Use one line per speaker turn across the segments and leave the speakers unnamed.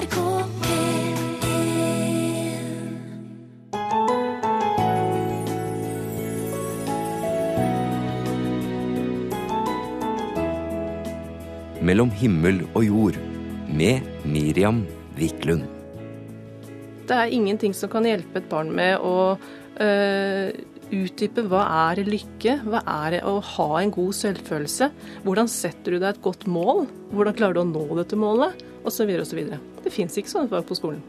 NRK P1
Mellom himmel og jord med Miriam Wiklund.
Det er ingenting som kan hjelpe et barn med å øh, utdype hva er lykke, hva er det å ha en god selvfølelse, hvordan setter du deg et godt mål, hvordan klarer du å nå dette målet, osv. osv. Det fins ikke sånne fag på skolen.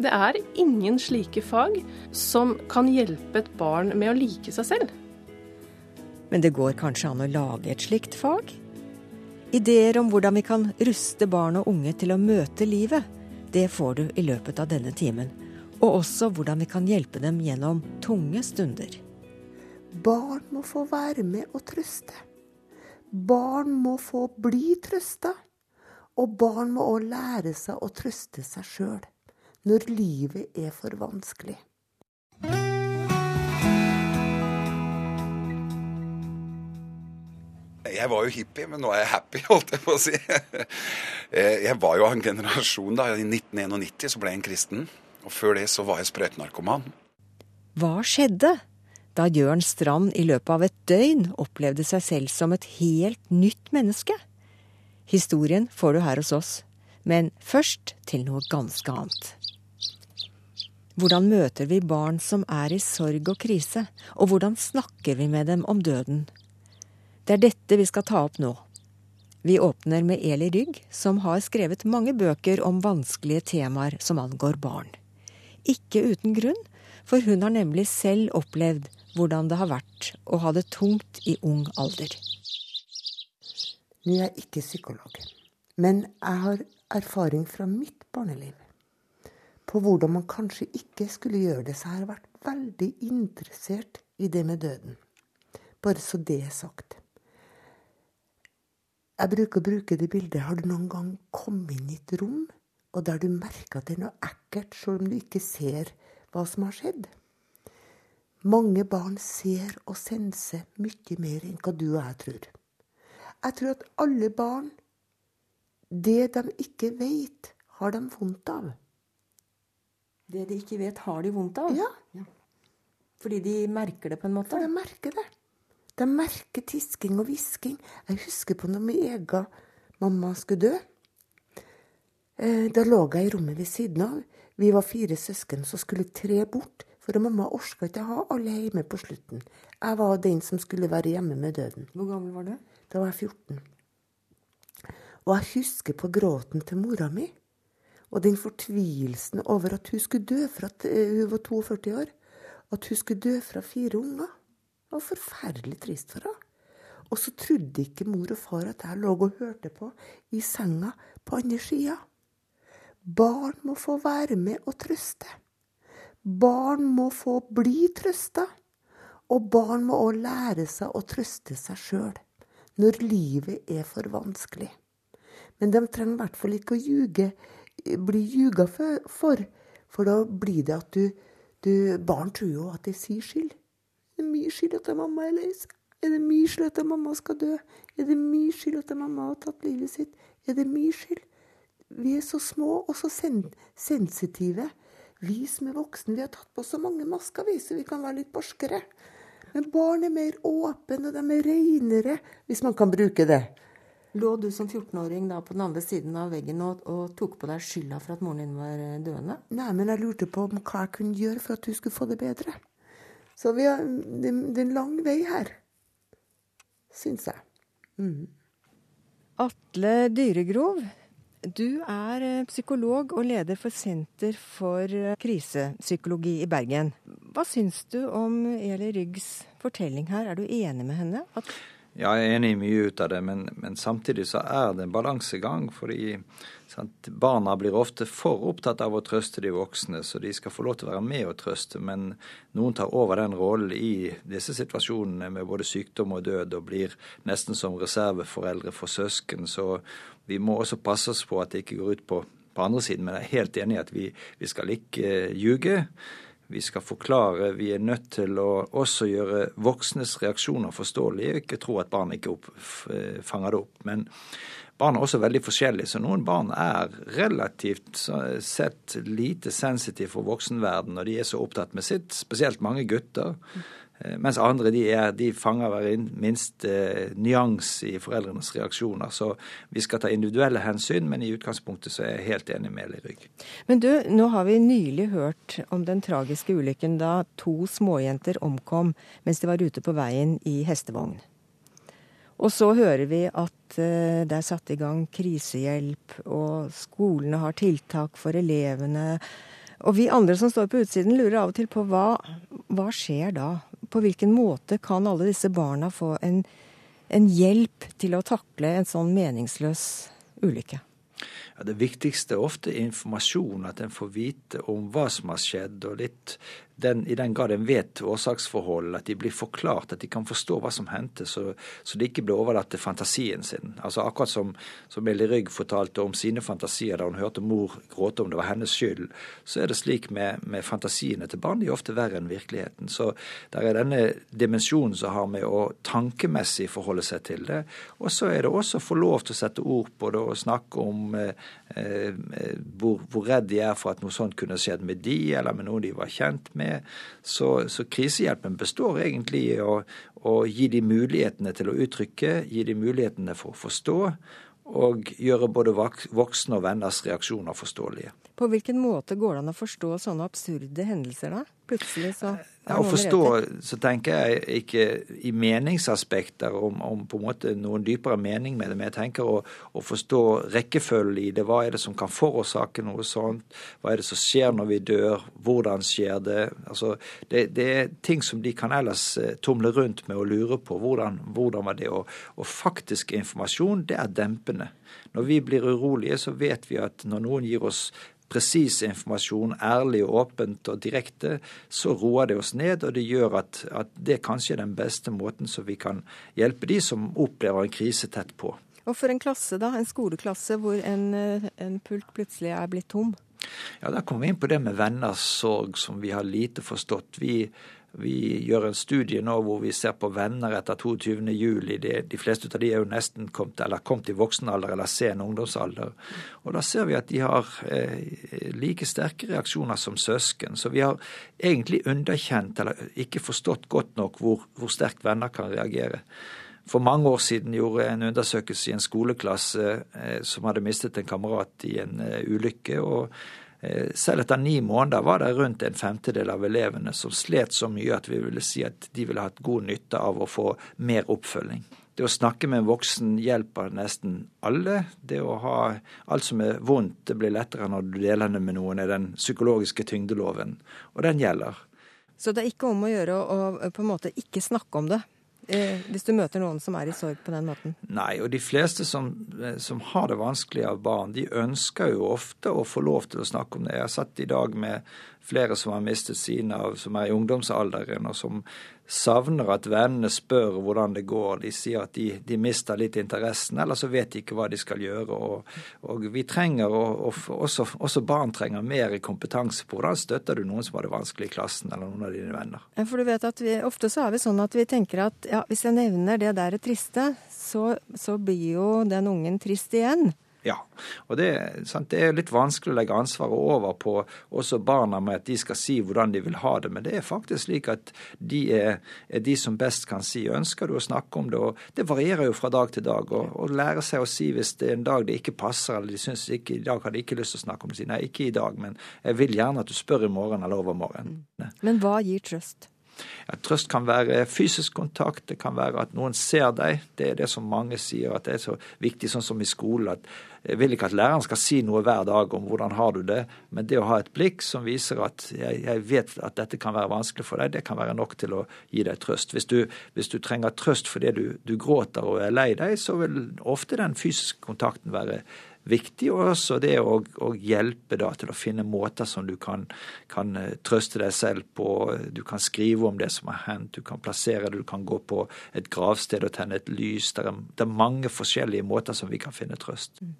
Det er ingen slike fag som kan hjelpe et barn med å like seg selv.
Men det går kanskje an å lage et slikt fag? Ideer om hvordan vi kan ruste barn og unge til å møte livet, det får du i løpet av denne timen. Og også hvordan vi kan hjelpe dem gjennom tunge stunder.
Barn må få være med og trøste. Barn må få bli trøsta. Og barn må òg lære seg å trøste seg sjøl når livet er for vanskelig.
Jeg var jo hippie, men nå er jeg happy, holdt jeg på å si. Eh, Jeg var jo av en generasjon da. I 1991 så ble jeg en kristen. Og før det så var jeg sprøytenarkoman.
Hva skjedde da Jørn Strand i løpet av et døgn opplevde seg selv som et helt nytt menneske? Historien får du her hos oss, men først til noe ganske annet. Hvordan møter vi barn som er i sorg og krise, og hvordan snakker vi med dem om døden? Det er dette vi skal ta opp nå. Vi åpner med Eli Rygg, som har skrevet mange bøker om vanskelige temaer som angår barn. Ikke uten grunn, for hun har nemlig selv opplevd hvordan det har vært å ha det tungt i ung alder.
Nå er jeg ikke psykolog, men jeg har erfaring fra mitt barneliv på hvordan man kanskje ikke skulle gjøre det, så jeg har vært veldig interessert i det med døden. Bare så det er sagt. Jeg bruker å bruke det bildet. Har du noen gang kommet inn i et rom, og der du merker at det er noe ekkelt, selv om du ikke ser hva som har skjedd? Mange barn ser og senser mye mer enn hva du og jeg tror. Jeg tror at alle barn, det de ikke vet, har de vondt av.
Det de ikke vet, har de vondt av?
Ja,
Fordi de merker det på en måte?
for de merker det. De merker tisking og hvisking. Jeg husker på når min egen mamma skulle dø. Eh, Da lå jeg i rommet ved siden av. Vi var fire søsken som skulle tre bort. For mamma orka ikke ha alle hjemme på slutten. Jeg var den som skulle være hjemme med døden.
Hvor gammel var du?
Da var jeg 14. Og jeg husker på gråten til mora mi. Og den fortvilelsen over at hun skulle dø fra at eh, hun var 42 år. At hun skulle dø fra fire unger. Det var forferdelig trist for henne. Og så trodde ikke mor og far at jeg lå og hørte på i senga på andre sida. Barn må få være med og trøste. Barn må få bli trøsta. Og barn må òg lære seg å trøste seg sjøl når livet er for vanskelig. Men de trenger i hvert fall ikke å ljuge, bli ljuga for, for, da blir det at du, du Barn tror jo at det er sin skyld. Er det min skyld at mamma er seg? Er det min skyld at mamma skal dø? Er det min skyld at mamma har tatt livet sitt? Er det min skyld? Vi er så små og så sen sensitive. Vi som er voksne, vi har tatt på så mange masker, vi, så vi kan være litt barskere. Men barn er mer åpne, og de er renere, hvis man kan bruke det.
Lå du som 14-åring da på den andre siden av veggen og, og tok på deg skylda for at moren din var eh, døende?
Nei, men jeg lurte på om hva jeg kunne gjøre for at hun skulle få det bedre. Så vi har, det, det er en lang vei her, syns jeg. Mm.
Atle Dyregrov, du er eh, psykolog og leder for Senter for eh, krisepsykologi i Bergen. Hva syns du om Eli Ryggs fortelling her? Er du enig med henne? At
Ja, jeg er enig i mye ut av det, men, men samtidig så er det en balansegang. Fordi sant, barna blir ofte for opptatt av å trøste de voksne, så de skal få lov til å være med og trøste. Men noen tar over den rollen i disse situasjonene med både sykdom og død, og blir nesten som reserveforeldre for søsken. Så vi må også passe oss på at det ikke går ut på, på andre siden. Men jeg er helt enig i at vi, vi skal ikke eh, ljuge. Vi skal forklare. Vi er nødt til å også gjøre voksnes reaksjoner forståelige. Ikke tro at barn ikke opp, fanger det opp. Men barn er også veldig forskjellige, så noen barn er relativt sett lite sensitive for voksenverden når de er så opptatt med sitt, spesielt mange gutter. Eh, mens andre de, er, de fanger hver minst eh, nyans i foreldrenes reaksjoner. Så vi skal ta individuelle hensyn, men i utgangspunktet så er jeg helt enig med Eli Rygg.
Men du, nå har vi nylig hørt om den tragiske ulykken da to småjenter omkom mens de var ute på veien i hestevogn. Og så hører vi at uh, det er satt i gang krisehjelp, og skolene har tiltak for elevene. Og vi andre som står på utsiden, lurer av og til på hva, hva skjer da? På hvilken måte kan alle disse barna få en, en hjelp til å takle en sånn meningsløs ulykke?
Ja, det viktigste er ofte informasjon, at en får vite om hva som har skjedd, og litt den, i den grad en vet årsaksforholdet, at de blir forklart, at de kan forstå hva som hendte, så, så de ikke blir overlatt til fantasien sin. Altså Akkurat som, som Eli Rygg fortalte om sine fantasier da hun hørte mor gråte om det var hennes skyld, så er det slik med, med fantasiene til barn. De er ofte verre enn virkeligheten. Så det er denne dimensjonen som har med å tankemessig forholde seg til det. Og så er det også å få lov til å sette ord på det og snakke om eh, hvor, hvor redd de er for at noe sånt kunne skjedd med de, eller med noen de var kjent med så, så krisehjelpen består egentlig i å, å gi de mulighetene til å uttrykke, gi de mulighetene for å forstå, og gjøre både voksne og venners reaksjoner forståelige.
På hvilken måte går det an å forstå sånne absurde hendelser, da? Plutselig så
ja, Å forstå, så tenker jeg ikke i meningsaspekter om, om, på en måte noen dypere mening med det, men jeg tenker å, å forstå rekkefølgen i det. Hva er det som kan forårsake noe sånt? Hva er det som skjer når vi dør? Hvordan skjer det? Altså, det, det er ting som de kan ellers eh, tumle rundt med og lure på. Hvordan, hvordan var det? Og, og faktisk informasjon, det er dempende. Når vi blir urolige, så vet vi at når noen gir oss presis informasjon, ærlig og åpent og direkte, så roer det oss ned, og det gjør at, at det kanskje er den beste måten som vi kan hjelpe de som opplever en krise tett på.
Og for en klasse, da? En skoleklasse hvor en, en pult plutselig er blitt tom?
Ja, Da kommer vi inn på det med venners sorg, som vi har lite forstått. Vi vi gjør en studie nå hvor vi ser på venner etter 22.07. De, de fleste av de er jo nesten kommet, eller kommet i voksenalder eller sen ungdomsalder. Og da ser vi at de har eh, like sterke reaksjoner som søsken. Så vi har egentlig underkjent eller ikke forstått godt nok hvor, hvor sterkt venner kan reagere. For mange år siden gjorde jeg en undersøkelse i en skoleklasse eh, som hadde mistet en kamerat i en eh, ulykke. og selv etter ni måneder var det rundt en femtedel av elevene som slet så mye at vi ville si at de ville hatt god nytte av å få mer oppfølging. Det å snakke med en voksen hjelper nesten alle. Det å ha alt som er vondt, det blir lettere når du deler det med noen, er den psykologiske tyngdeloven. Og den gjelder.
Så det er ikke om å gjøre å på en måte ikke snakke om det? Eh, hvis du møter noen som er i sorg på den måten?
Nei, og de fleste som, eh, som, har det vanskelig av barn, de ønsker jo ofte å få lov til å snakke om det. Jeg har satt i dag med flere som har mistet sine, av, som er i ungdomsalderen, og som savner at vennene spør hvordan det går. De sier at de, de mister litt interessen, eller så vet de ikke hva de skal gjøre. Og, og vi trenger, og, og også, også, barn trenger mer kompetanse på hvordan støtter du noen som har det vanskelig i klassen, eller noen av dine venner.
For du vet at vi, Ofte så er vi sånn at vi tenker at ja, hvis jeg nevner det der er triste, så, så blir jo den ungen trist igjen.
Ja, og det, sant, det, er litt vanskelig å legge ansvaret over på også barna med at de skal si hvordan de vil ha det, men det er faktisk slik at de er, er de som best kan si ønsker du å snakke om det, og det varierer jo fra dag til dag. Og, og lære seg å si hvis det er en dag det ikke passer, eller de syns ikke i dag har de ikke lyst til å snakke om det, si nei, ikke i dag, men jeg vil gjerne at du spør i morgen eller overmorgen.
Men hva gir trøst?
Ja, trøst kan være fysisk kontakt, det kan være at noen ser deg. Det er det som mange sier at det er så viktig, sånn som i skolen. at Jeg vil ikke at læreren skal si noe hver dag om hvordan har du det, men det å ha et blikk som viser at jeg, jeg vet at dette kan være vanskelig for deg, det kan være nok til å gi deg trøst. Hvis du, hvis du trenger trøst fordi du, du gråter og er lei deg, så vil ofte den fysiske kontakten være viktig. Og også det å, å hjelpe da til å finne måter som du kan, kan, eh, trøste deg selv på. Du kan skrive om det som har hendt, du kan plassere det, du kan gå på et gravsted og tenne et lys. Det er, det er mange forskjellige måter som vi kan finne trøst. Mm.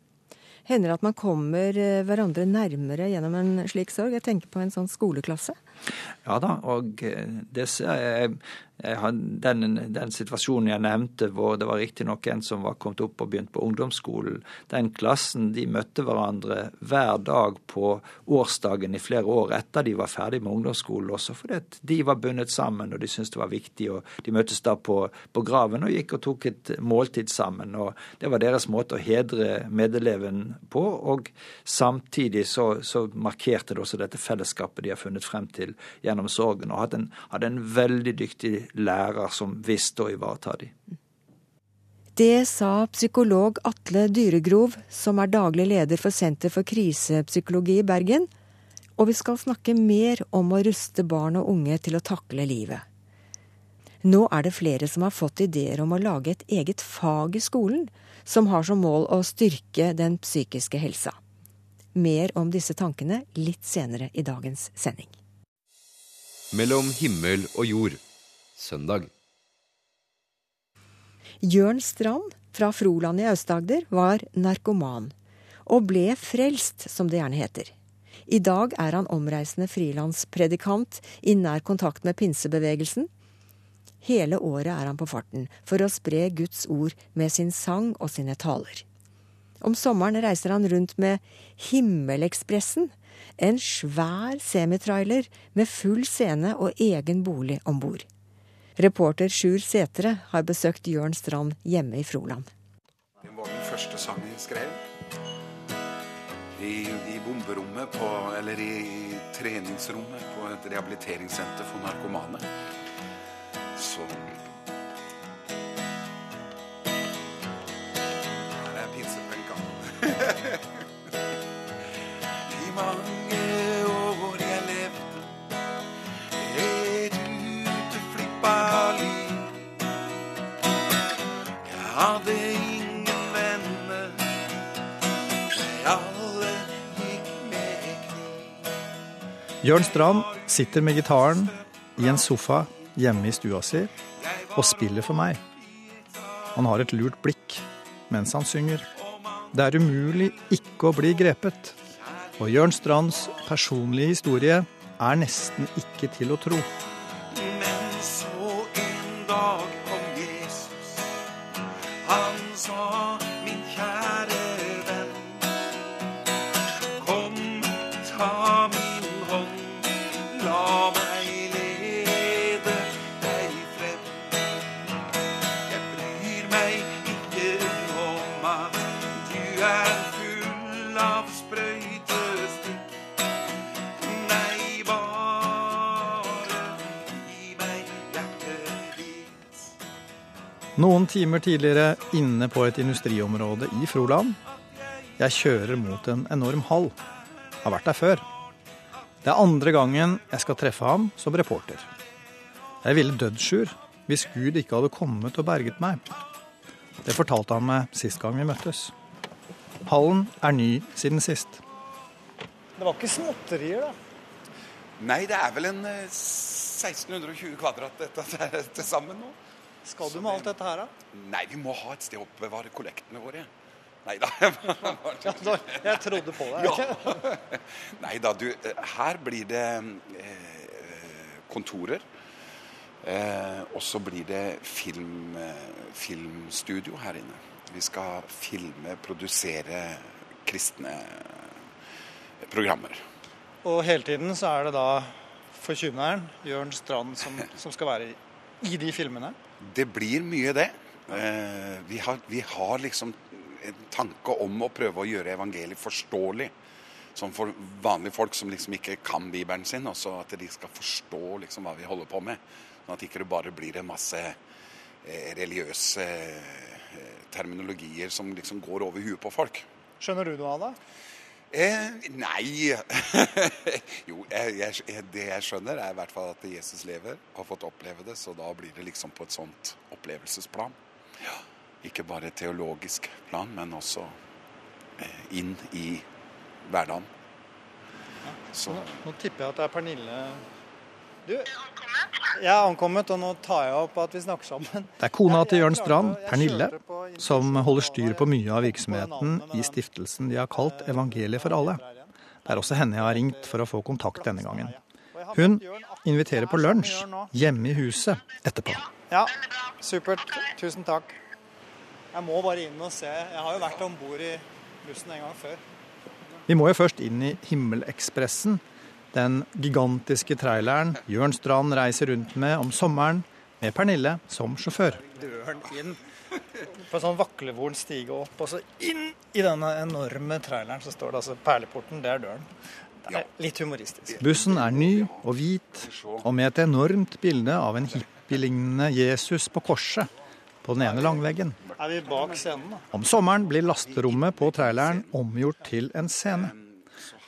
Hender det at man kommer eh, hverandre nærmere gjennom en slik sorg? Jeg tenker på en sånn skoleklasse.
Ja da, og eh, det ser jeg den, den, situasjonen jeg nevnte, hvor det var riktignok en som var kommet opp og begynt på ungdomsskolen, den klassen de møtte hverandre hver dag på årsdagen i flere år etter de var ferdig med ungdomsskolen også, fordi de var bundet sammen og de syntes det var viktig. og De møttes da på, på graven og gikk og tok et måltid sammen. og Det var deres måte å hedre medeleven på. og Samtidig så, så markerte det også dette fellesskapet de har funnet frem til gjennom sorgen, og hadde en, hadde en veldig dyktig lærer som visste å ivareta dem.
Det sa psykolog Atle Dyregrov, som er daglig leder for Senter for krisepsykologi i Bergen. Og vi skal snakke mer om å ruste barn og unge til å takle livet. Nå er det flere som har fått ideer om å lage et eget fag i skolen, som har som mål å styrke den psykiske helsa. Mer om disse tankene litt senere i dagens sending.
Mellom himmel og jord søndag.
Jørn Strand fra Froland i Aust-Agder var narkoman, og ble frelst, som det gjerne heter. I dag er han omreisende frilanspredikant i nær kontakt med pinsebevegelsen. Hele året er han på farten for å spre Guds ord med sin sang og sine taler. Om sommeren reiser han rundt med Himmelekspressen, en svær semitrailer med full scene og egen bolig om bord. Reporter Sjur Setre har besøkt Jørn Strand hjemme i Froland.
Det var den første sangen jeg skrev. I, i bomberommet på, eller i treningsrommet på et rehabiliteringssenter for narkomane. Så Her er pinsepenka. Mange år jeg levde et uteflippa liv. Jeg hadde ingen venner, alle gikk med kniv.
Jørn Strand sitter med gitaren i en sofa hjemme i stua si og spiller for meg. Han har et lurt blikk mens han synger. Det er umulig ikke å bli grepet. Og Jørn Strands personlige historie er nesten ikke til å tro. Timer tidligere inne på et industriområde i Froland. Jeg kjører mot en enorm hall. Har vært der før. Det er andre gangen jeg skal treffe ham som reporter. Jeg ville dødd, Sjur, hvis Gud ikke hadde kommet og berget meg. Det fortalte han meg sist gang vi møttes. Hallen er ny siden sist. Det var ikke småtterier, da?
Nei, det er vel en eh, 1620 kvadrat dette er til sammen nå.
Skal du med alt dette her, da?
Nei, vi må ha et sted å oppbevare kollektene våre. Nei da.
Jeg trodde på deg.
Ja. Nei da, du. eh, Her blir det eh, kontorer. Eh, og så blir det film, filmstudio her inne. Vi skal filme, produsere kristne programmer.
Og hele tiden så er det da forkynneren, Jørn Strand, som, som skal være i, i de filmene.
Det blir mye det. Eh, vi, har, vi har liksom en tanke om å prøve å gjøre evangeliet forståelig. Sånn for vanlige folk som liksom ikke kan Bibelen sin, også at de skal forstå liksom hva vi holder på med. Sånn at ikke det bare blir en masse eh, religiøse eh, terminologier som liksom går over huet på folk.
Skjønner du noe av det?
Eh, nei Jo, jeg, jeg, det jeg skjønner, er i hvert fall at Jesus lever, har fått oppleve det, så da blir det liksom på et sånt opplevelsesplan. Ja, ikke bare et teologisk plan, men også eh, inn i hverdagen. Så
Nå, nå tipper jeg at det er Pernille Du, jeg er ankommet, og nå tar jeg opp at vi snakker sammen. Det er kona til Jørn Strand, Pernille, som holder styr på mye av virksomheten i stiftelsen de har kalt Evangeliet for alle. Det er også henne jeg har ringt for å få kontakt denne gangen. Hun inviterer på lunsj hjemme i huset etterpå.
Ja, supert. Tusen takk. Jeg må bare inn og se. Jeg har jo vært om bord i bussen en gang før.
Vi må jo først inn i Himmelekspressen, den gigantiske traileren Jørn Strand reiser rundt med om sommeren, med Pernille som sjåfør.
Døren inn på en sånn vaklevoren stige opp, og så inn i denne enorme traileren så står det altså Perleporten, det er døren. Det er litt humoristisk.
Bussen er ny og hvit, og med et enormt bilde av en hippielignende Jesus på korset på den ene langveggen.
Er vi bak scenen, da?
Om sommeren blir lasterommet på traileren omgjort til en scene.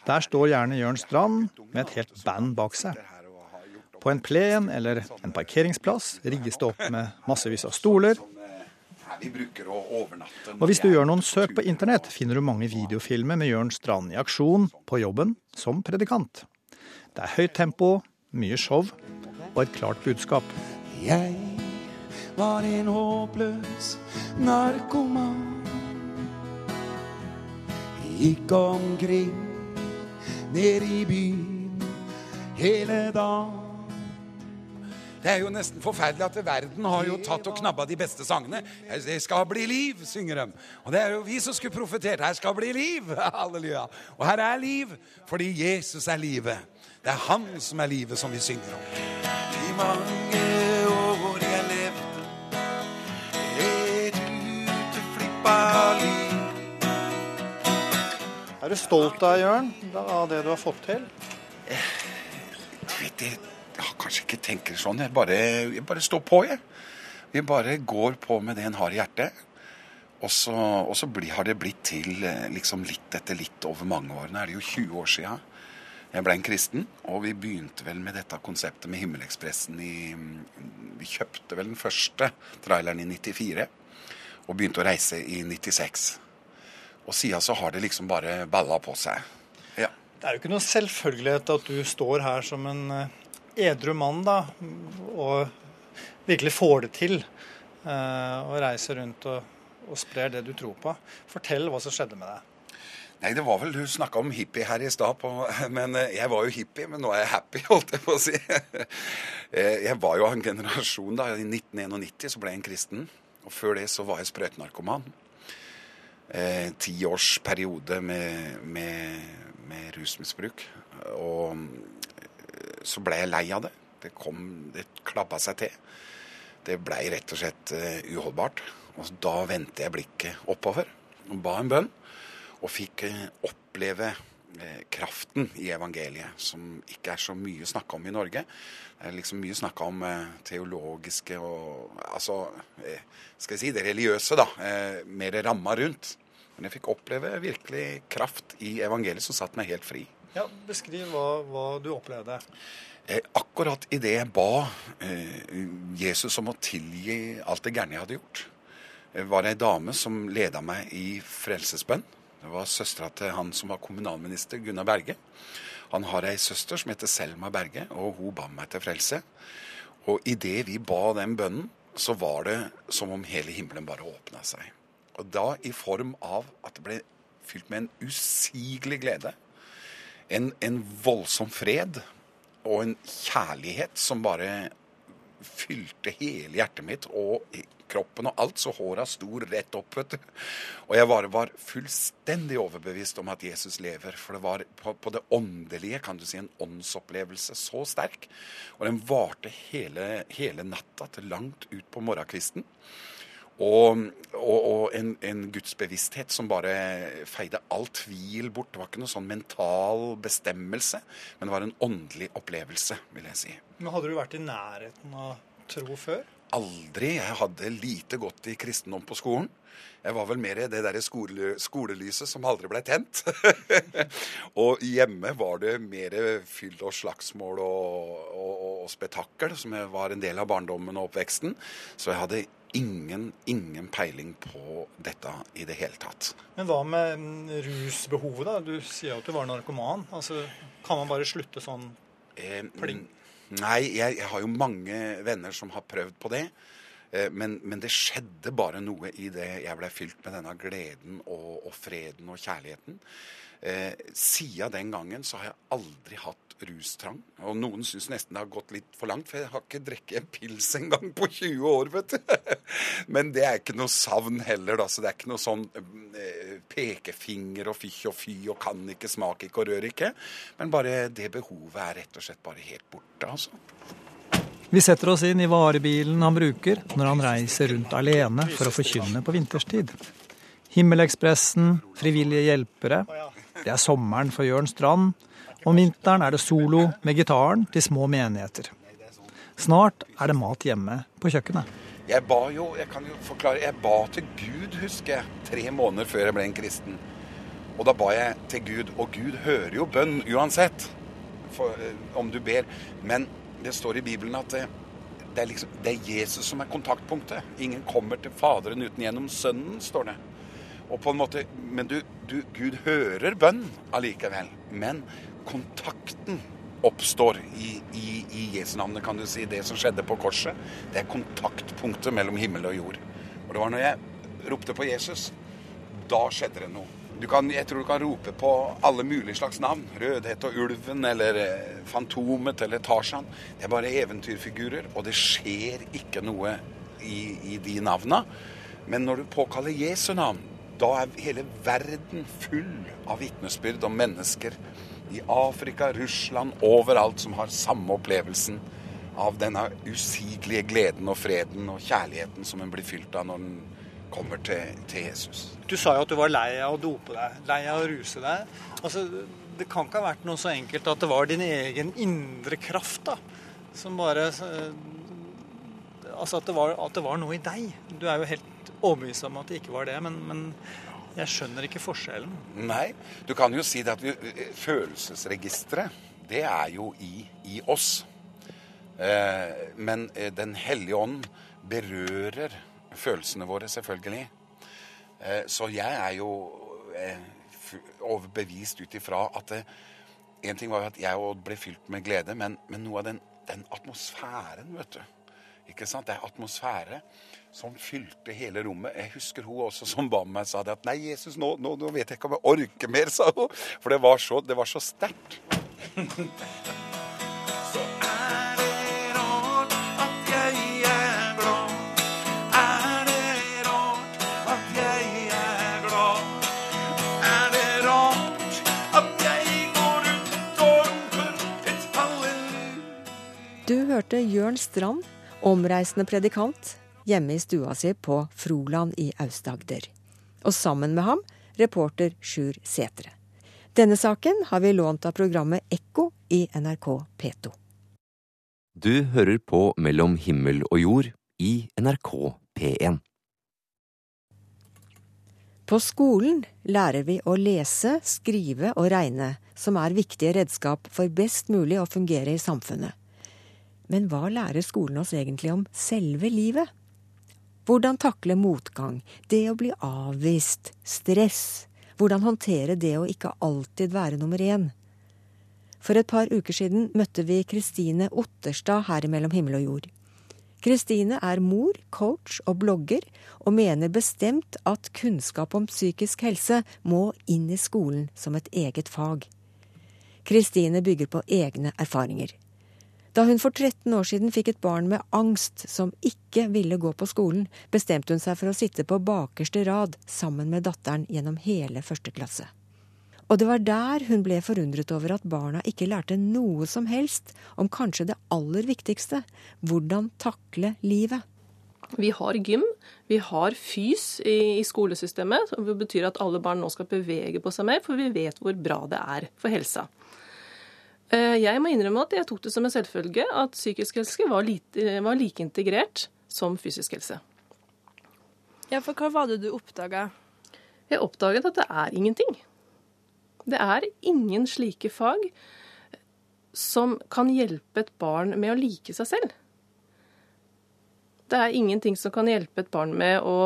Der står gjerne Jørn Strand med et helt band bak seg. På en plen eller en parkeringsplass rigges det opp med massevis av stoler. Og hvis du gjør noen søk på internett, finner du mange videofilmer med Jørn Strand i aksjon på jobben som predikant. Det er høyt tempo, mye show og et klart budskap.
Jeg var en håpløs narkoman. Gikk omkring nede i byen hele dagen.
Det er jo nesten forferdelig at verden har jo tatt og knabba de beste sangene. Det skal bli liv, synger de. Og det er jo vi som skulle profetert. Her skal bli liv! Halleluja. Og her er liv, fordi Jesus er livet. Det er han som er livet, som vi synger om.
I mange år jeg levde du til liv.
Er du stolt av Jørn, av det du har fått til?
Du vet, jeg, har kanskje ikke tenker sånn. Jeg bare, jeg bare står på, jeg. Vi bare går på med det en har i hjertet. Og så, og så blir, har det blitt til eh, liksom litt etter litt over mange år. Nå er det jo 20 år sia jeg ble en kristen. Og vi begynte vel med dette konseptet med Himmelekspressen i Vi kjøpte vel den første traileren i 94. Og begynte å reise i 96. Og siden så har det liksom bare balla på seg. Ja.
Det er jo ikke noe selvfølgelighet at du står her som en eh, edru mann, da, og virkelig får det til. eh, Og reiser rundt og, og sprer det du tror på. Fortell hva som skjedde med deg.
Nei, det var vel Du snakka om hippie her i stad, men eh, jeg var jo hippie. Men nå er jeg happy, holdt jeg på å si. Jeg var jo av en generasjon da. I 1991 så ble jeg en kristen. Og før det så var jeg sprøytenarkoman. Eh, Ti års periode med, med, med rusmisbruk. Og eh, så ble jeg lei av det. Det kom Det klabba seg til. Det blei rett og slett eh, uholdbart. Og da vendte jeg blikket oppover og ba en bønn og fikk eh, oppleve kraften i evangeliet, som ikke er så mye snakka om i Norge. Det er liksom mye snakka om teologiske og Altså, skal jeg si det religiøse, da. Mer ramma rundt. Men jeg fikk oppleve virkelig kraft i evangeliet som satte meg helt fri.
Ja, Beskriv hva, hva du opplevde.
Eh, akkurat idet jeg ba eh, Jesus om å tilgi alt det gærne jeg hadde gjort, eh, var det ei dame som leda meg i frelsesbønn. Det var søstera til han som var kommunalminister, Gunnar Berge. Han har ei søster som heter Selma Berge, og hun ba meg til frelse. Og idet vi ba den bønnen, så var det som om hele himmelen bare åpna seg. Og da i form av at det ble fylt med en usigelig glede. En, en voldsom fred og en kjærlighet som bare fylte hele hjertet mitt og kroppen og alt, så håra sto rett opp. vet du. Og jeg bare var fullstendig overbevist om at Jesus lever. For det var på, på det åndelige, kan du si, en åndsopplevelse så sterk. Og den varte hele, hele natta til langt ut på morgenkvisten. Og, og, og en, en gudsbevissthet som bare feide all tvil bort. Det var ikke noe sånn mental bestemmelse, men det var en åndelig opplevelse, vil jeg si.
Men Hadde du vært i nærheten av tro før?
Aldri. Jeg hadde lite godt i kristendom på skolen. Jeg var vel mer i det der skole, skolelyset som aldri ble tent. og hjemme var det mer fyll og slagsmål og, og, og, og spetakkel, som var en del av barndommen og oppveksten. Så jeg hadde ingen, ingen peiling på dette i det hele tatt.
Men hva med mm, rusbehovet, da? Du sier jo at du var narkoman. Altså, Kan man bare slutte sånn
Eh,
Pling.
Nei, jeg, jeg har jo mange venner som har prøvd på det. Eh, Men, men det skjedde bare noe i det jeg ble fylt med denne gleden og, og freden og kjærligheten. Eh, siden den gangen så har jeg aldri hatt rustrang. Og noen syns nesten det har gått litt for langt, for jeg har ikke drukket en pils engang på 20 år, vet du. Men det er ikke noe savn heller, da. Så det er ikke noe sånn eh, pekefinger og fikk og fy og kan ikke, smak ikke og rør ikke. Men bare det behovet er rett og slett bare helt borte, altså.
Vi setter oss inn i varebilen han bruker når han reiser rundt alene for å forkynne på vinterstid. Himmelekspressen, frivillige hjelpere. Det er sommeren for Jørn Strand. Om vinteren er det solo med gitaren til små menigheter. Snart er det mat hjemme på kjøkkenet.
Jeg ba jo, jeg kan jo forklare, jeg ba til Gud, husker jeg, tre måneder før jeg ble en kristen. Og da ba jeg til Gud, og Gud hører jo bønn uansett, for, eh, om du ber. Men det står i Bibelen at det, det, er liksom, det er Jesus som er kontaktpunktet. Ingen kommer til Faderen uten gjennom Sønnen, står det. Og på en måte, Men du, du, Gud hører bønn allikevel. Men kontakten oppstår i, i, i Jesu navn, kan du si. Det som skjedde på korset, det er kontaktpunktet mellom himmel og jord. Og det var når jeg ropte på Jesus, da skjedde det noe. Kan, jeg tror du kan rope på alle mulige slags navn. Rødhet og Ulven eller eh, Fantomet eller Tarzan. Det er bare eventyrfigurer, og det skjer ikke noe i, i de navna. Men når du påkaller Jesu navn, da er hele verden full av vitnesbyrd om mennesker i Afrika, Russland, overalt som har samme opplevelsen av denne usigelige gleden og freden og kjærligheten som en blir fylt av når en kommer til, til, Jesus.
Du sa jo at du var lei av å dope deg, lei av å ruse deg. Altså, det kan ikke ha vært noe så enkelt at det var din egen indre kraft da, som bare Altså at det, var, at det var noe i deg. Du er jo helt overbevist om at det ikke var det, men, men jeg skjønner ikke forskjellen.
Nei, du kan jo si det at vi, følelsesregisteret, det er jo i, i oss. Eh, men eh, Den hellige ånd berører følelsene våre, selvfølgelig. Eh, så jeg er jo eh, overbevist ut ifra at det, En ting var jo at jeg ble fylt med glede, men, men noe av den, den atmosfæren, vet du ikke sant? Det er atmosfære som fylte hele rommet. Jeg husker hun også som ba meg sa det at nei, Jesus, nå, nå, nå vet jeg ikke om jeg orker mer, sa hun. For det var så, det var så sterkt.
Du hørte Jørn Strand, omreisende predikant, hjemme i stua si på Froland i Aust-Agder. Og sammen med ham reporter Sjur Setre. Denne saken har vi lånt av programmet Ekko i NRK P2.
Du hører på Mellom himmel og jord i NRK P1.
På skolen lærer vi å lese, skrive og regne, som er viktige redskap for best mulig å fungere i samfunnet. Men hva lærer skolen oss egentlig om selve livet? Hvordan takle motgang, det å bli avvist, stress, hvordan håndtere det å ikke alltid være nummer én. For et par uker siden møtte vi Kristine Otterstad her mellom himmel og jord. Kristine er mor, coach og blogger, og mener bestemt at kunnskap om psykisk helse må inn i skolen som et eget fag. Kristine bygger på egne erfaringer. Da hun for 13 år siden fikk et barn med angst som ikke ville gå på skolen, bestemte hun seg for å sitte på bakerste rad sammen med datteren gjennom hele første klasse. Og det var der hun ble forundret over at barna ikke lærte noe som helst om kanskje det aller viktigste hvordan takle livet.
Vi har gym, vi har fys i, skolesystemet. som betyr at alle barn nå skal bevege på seg mer, for vi vet hvor bra det er for helsa. Eh, jeg må innrømme at jeg tok det som en selvfølge at psykisk helse var, lite, var like integrert som fysisk helse.
Ja, for hva var det du oppdaga?
Jeg oppdaget at det er ingenting. Det er ingen slike fag som kan hjelpe et barn med å like seg selv. Det er ingenting som kan hjelpe et barn med å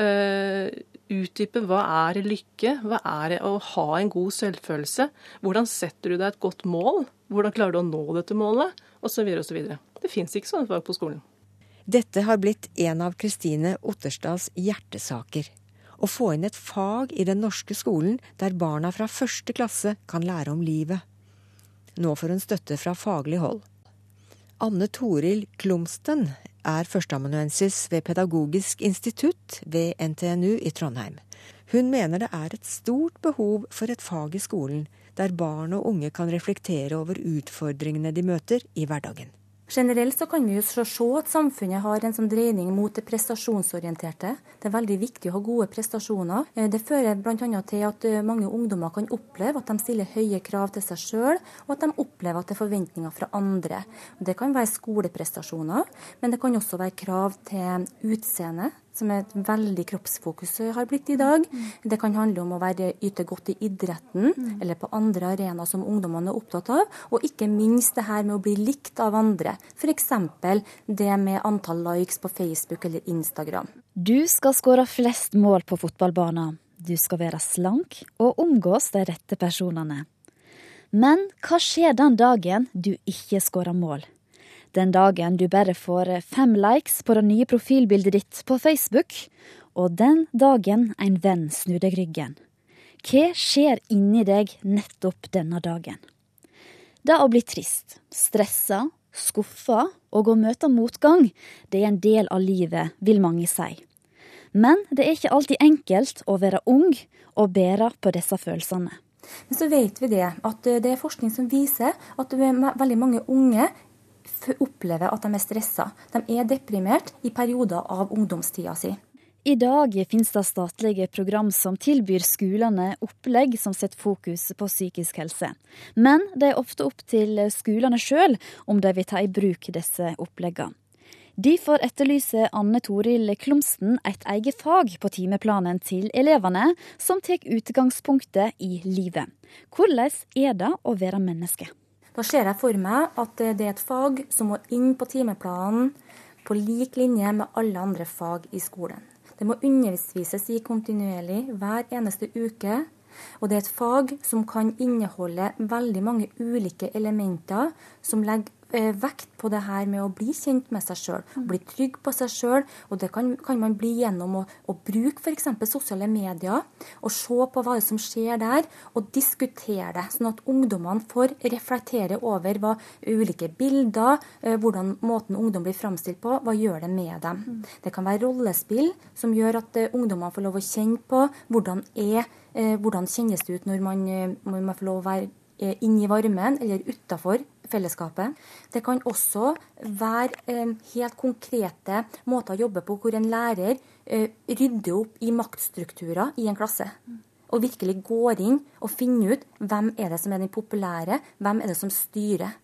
øh, utdype hva er lykke, hva er det å ha en god selvfølelse, hvordan setter du deg et godt mål, hvordan klarer du å nå dette målet, osv. osv. Det fins ikke sånne fag på skolen.
Dette har blitt en av Kristine Otterstads hjertesaker. å få inn et fag i den norske skolen der barna fra første klasse kan lære om livet. Nå får hun støtte fra faglig hold. Anne Toril Klumsten er førsteamanuensis ved Pedagogisk institutt ved NTNU i Trondheim. Hun mener det er et stort behov for et fag i skolen der barn og unge kan reflektere over utfordringene de møter i hverdagen.
Generelt så kan vi jo se at samfunnet har en sånn dreining mot det prestasjonsorienterte. Det er veldig viktig å ha gode prestasjoner. Eh, det fører bl.a. til at eh, mange ungdommer kan oppleve at de stiller høye krav til seg sjøl, og at de opplever at det er forventninger fra andre. Det kan være skoleprestasjoner, men det kan også være krav til utseende som er et veldig kroppsfokus har blitt i dag. Det kan handle om å være yte godt i idretten eller på andre arenaer som ungdommene er opptatt av. Og ikke minst det her med å bli likt av andre. F.eks. det med antall likes på Facebook eller Instagram.
Du skal skåre flest mål på fotballbanen. Du skal være slank og omgås de rette personene. Men hva skjer den dagen du ikke skårer mål? Den dagen du bare får fem likes på det nye profilbildet ditt på Facebook, og den dagen en venn snur deg ryggen. Hva skjer inni deg nettopp denne dagen? Det å bli trist, stressa, skuffa og å møte motgang, det er en del av livet, vil mange si. Men det er ikke alltid enkelt å være ung og bære på disse følelsene.
Men så vet vi det, at det er forskning som viser at veldig mange unge opplever at de er stressa. De er deprimert i perioder av ungdomstida si.
I dag finnes det statlige program som tilbyr skolene opplegg som setter fokus på psykisk helse. Men det er ofte opp til skolene sjøl om de vil ta i bruk disse oppleggene. Derfor etterlyser Anne Toril Klumsten et eget fag på timeplanen til elevene, som tar utgangspunktet i livet. Hvordan er det å være menneske?
Da ser jeg for meg at det er et fag som må inn på timeplanen på lik linje med alle andre fag i skolen. Det må undervises i kontinuerlig hver eneste uke. Og det er et fag som kan inneholde veldig mange ulike elementer som legger vekt på det her med å bli kjent med seg sjøl, bli trygg på seg sjøl. Og det kan, kan, man bli gjennom å, å bruke f.eks. sosiale medier, og se på hva som skjer der, og diskutere det. Sånn at ungdommene får reflektere over hva ulike bilder, eh, hvordan måten ungdom blir framstilt på, hva gjør det med dem. Mm. Det kan være rollespill som gjør at eh, ungdommene får lov å kjenne på hvordan, er, hvordan kjennes det ut når man, man får lov å være inne i varmen eller utafor fellesskapet. Det kan også være eh, helt konkrete måter å jobbe på hvor en lærer eh, rydder opp i maktstrukturer i en klasse. Og virkelig går inn og finner ut hvem er det som er den populære, hvem er det som styrer.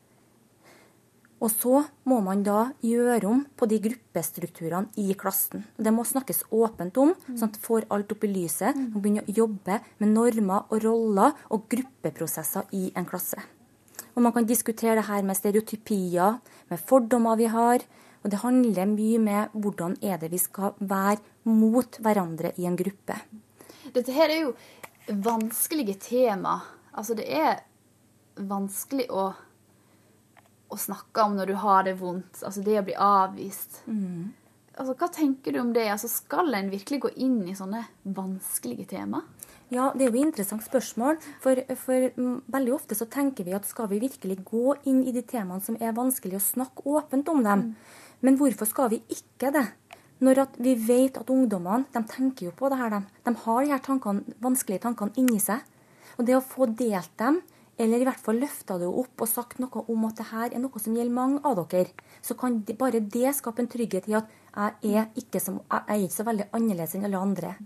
Og så må man da gjøre om på de gruppestrukturene i klassen. Det må snakkes åpent om, sånn at får alt opp i lyset. Man begynner å jobbe med normer og roller og gruppeprosesser i en klasse. Og man kan diskutere det her med stereotypier, med fordommer vi har. Og det handler mye med hvordan er det vi skal være mot hverandre i en gruppe.
Dette her er jo vanskelige tema. Altså det er vanskelig å, å snakke om når du har det vondt. Altså det å bli avvist. Mm. Altså, hva tenker du om det? Altså, skal en virkelig gå inn i sånne vanskelige tema?
Ja, Det er jo et interessant spørsmål. For, for, veldig ofte så tenker vi at skal vi virkelig gå inn i de temaene som er vanskelig, å snakke åpent om dem? Mm. Men hvorfor skal vi ikke det? Når vi vet at ungdommene de tenker jo på det her. De, de har de her tankene, vanskelige tankene inni seg. Og det å få delt dem, eller i hvert fall løfta det opp og sagt noe om at det her er noe som gjelder mange av dere, så kan bare det skape en trygghet i at jeg er ikke, som, jeg er ikke så veldig annerledes enn alle andre.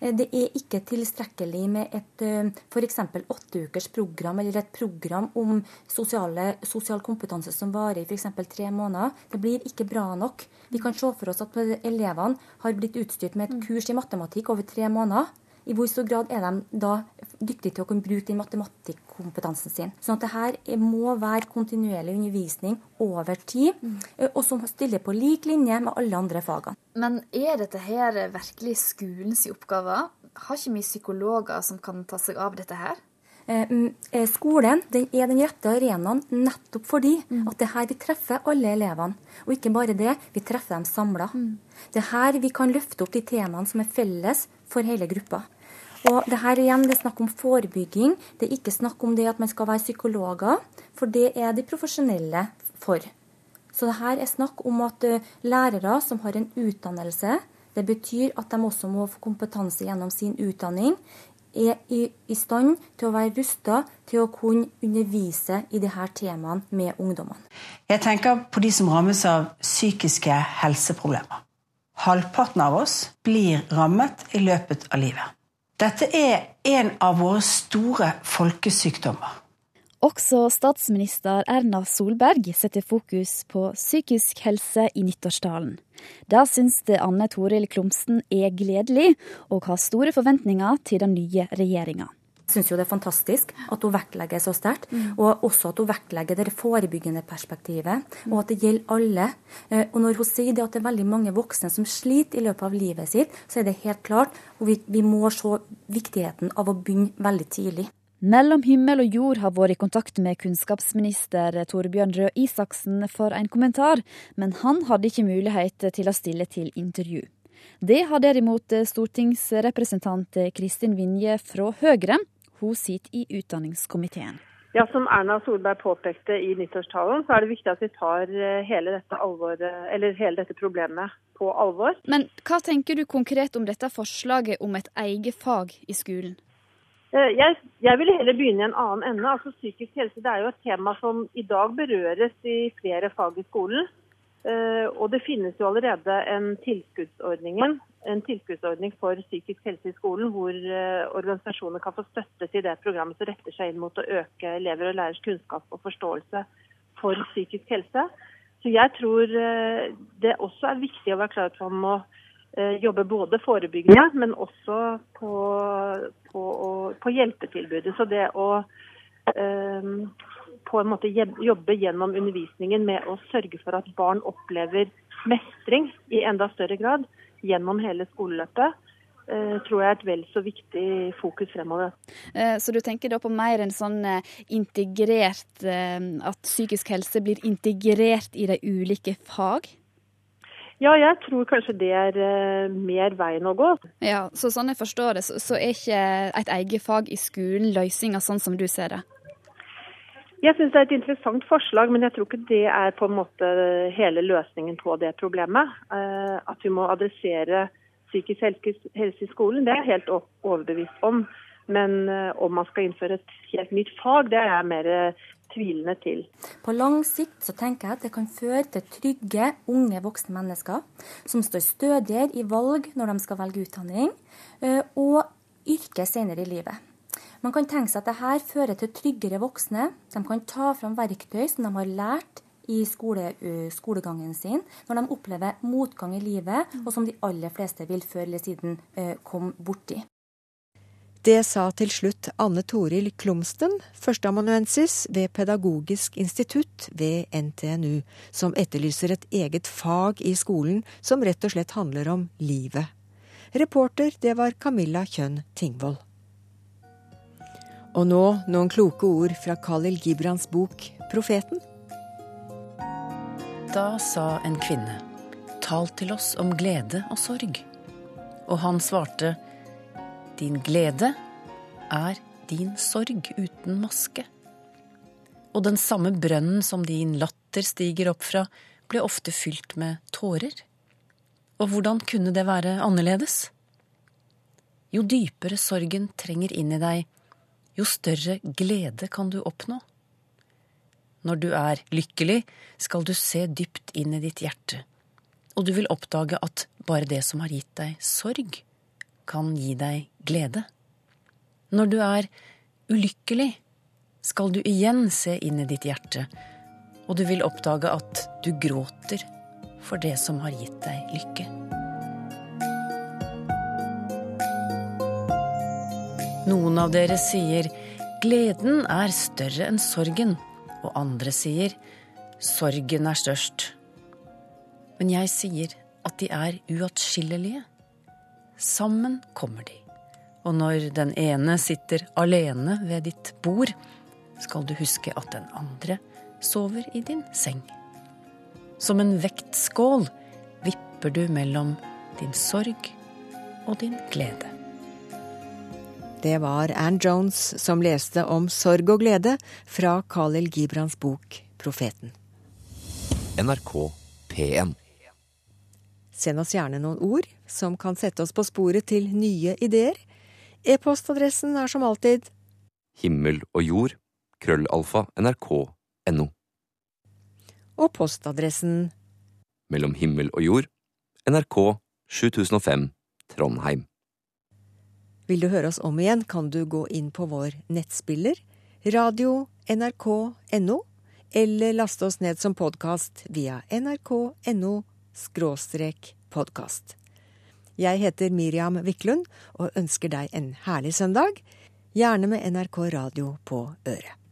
Eh, det er ikke tilstrekkelig med et eh, f.eks. åtteukers program eller et program om sosiale, sosial kompetanse som varer i f.eks. tre måneder. Det blir ikke bra nok. Vi kan se for oss at elevene har blitt utstyrt med et kurs i matematikk over tre måneder. I hvor stor grad er de da dyktige til å kunne bruke den matematikkompetansen sin? Sånn at det her må være kontinuerlig undervisning over tid, mm. og som stiller på lik linje med alle andre fagene.
Men er dette her virkelig skolens oppgave? Har ikke vi psykologer som kan ta seg av dette her?
Eh, mm, eh, skolen den er den rette arenaen nettopp fordi at det er her vi treffer alle elevene. Og ikke bare det, vi treffer dem samla. Det er her vi kan løfte opp de temaene som er felles for hele gruppa. Og det her igjen, det er snakk om forebygging. Det er ikke snakk om det at man skal være psykologer, for det er de profesjonelle for. Så det her er snakk om at uh, lærere som har en utdannelse, det betyr at de også må få kompetanse gjennom sin utdanning, er i, i stand til å være rusta til å kunne undervise i disse temaene med ungdommene.
Jeg tenker på de som rammes av psykiske helseproblemer. Halvparten av oss blir rammet i løpet av livet. Dette er en av våre store folkesykdommer.
Også statsminister Erna Solberg setter fokus på psykisk helse i nyttårstalen. Det syns det Anne Toril Klomsen er gledelig, og har store forventninger til den nye regjeringa.
Jeg syns jo det er fantastisk at hun vektlegger så sterkt, og også at hun vektlegger det forebyggende perspektivet, og at det gjelder alle. Eh, og når hun sier det at det er veldig mange voksne som sliter i løpet av livet sitt, så er det helt klart, og vi, vi må se viktigheten av å begynne veldig tidlig.
Mellom himmel og jord har vært i kontakt med kunnskapsminister Torbjørn Røe Isaksen for en kommentar, men han hadde ikke mulighet til å stille til intervju. Det har derimot stortingsrepresentant Kristin Vinje fra Høyre. Hun sitter i utdanningskomiteen.
Ja, Som Erna Solberg påpekte i nyttårstalen, så er det viktig at vi tar eh, hele dette, alvoret, hele dette problemet på alvor.
Men hva tenker du konkret om dette forslaget om et eget fag i skolen?
Eh, jeg, jeg vil heller begynne i en annen ende. Altså Psykisk helse det er jo et tema som i dag berøres i flere fag i skolen. Uh, og det finnes jo allerede en tilskuddsordning, en tilskuddsordning for psykisk helse i skolen, hvor uh, organisasjoner kan få støtte til det programmet som retter seg inn mot å øke elever og lærers kunnskap og forståelse for psykisk helse. Så jeg tror uh, det også er viktig å være klar over at man må jobbe både forebyggende, men også på, på, på hjelpetilbudet. Så det å på en måte jobbe gjennom undervisningen med å sørge for at barn opplever mestring i enda større grad gjennom hele skoleløpet, uh, tror jeg er et vel så viktig fokus fremover.
Uh, så du tenker da på mer en sånn uh, integrert At psykisk helse blir integrert i de ulike fag?
Ja, jeg tror kanskje det er mer veien å gå.
Ja, Så sånn jeg forstår det, så, så er ikke et eget fag i skolen løsninga sånn som du ser det?
Jeg syns det er et interessant forslag, men jeg tror ikke det er på en måte hele løsningen på det problemet. Uh, at vi må adressere psykisk helse i skolen, det er jeg helt overbevist om. Men uh, om man skal innføre et helt nytt fag, det er jeg mer tvilende til.
På lang sikt så tenker jeg at det kan føre til trygge, unge voksne mennesker som står stødigere i valg når de skal velge utdanning, eh, og yrke senere i livet. Man kan tenke seg at dette fører til tryggere voksne. De kan ta fram verktøy som de har lært i skole, skolegangen sin når de opplever motgang i livet, og som de aller fleste vil før eller siden komme borti.
Det sa til slutt Anne Toril Klumsten, førsteamanuensis ved Pedagogisk institutt ved NTNU, som etterlyser et eget fag i skolen som rett og slett handler om livet. Reporter, det var Camilla Kjønn Tingvoll. Og nå noen kloke ord fra Khalil Gibrans bok 'Profeten'.
Da sa en kvinne, tal til oss om glede og sorg. Og han svarte, din glede er din sorg uten maske. Og den samme brønnen som din latter stiger opp fra, ble ofte fylt med tårer. Og hvordan kunne det være annerledes? Jo dypere sorgen trenger inn i deg, jo større glede kan du oppnå. Når du er lykkelig, skal du se dypt inn i ditt hjerte, og du vil oppdage at bare det som har gitt deg sorg, kan gi deg glede. Når du er ulykkelig, skal du igjen se inn i ditt hjerte, og du vil oppdage at du gråter for det som har gitt deg lykke. Noen av dere sier gleden er større enn sorgen, og andre sier sorgen er størst. Men jeg sier at de er uatskillelige. Sammen kommer de. Og når den ene sitter alene ved ditt bord, skal du huske at den andre sover i din seng. Som en vektskål vipper du mellom din sorg og din glede.
Det var Ann Jones som leste om sorg og glede fra Khalil Gibrans bok 'Profeten'.
NRK P1.
Send oss gjerne noen ord som kan sette oss på sporet til nye ideer. E-postadressen er som alltid
Himmel og jord. Krøllalfa. NRK.no.
Og postadressen
Mellom himmel og jord. NRK 7005 Trondheim.
Vil du høre oss om igjen, kan du gå inn på vår nettspiller radio nrk.no, eller laste oss ned som podkast via nrk.no podkast. Jeg heter Miriam Wiklund og ønsker deg en herlig søndag, gjerne med NRK Radio på øret.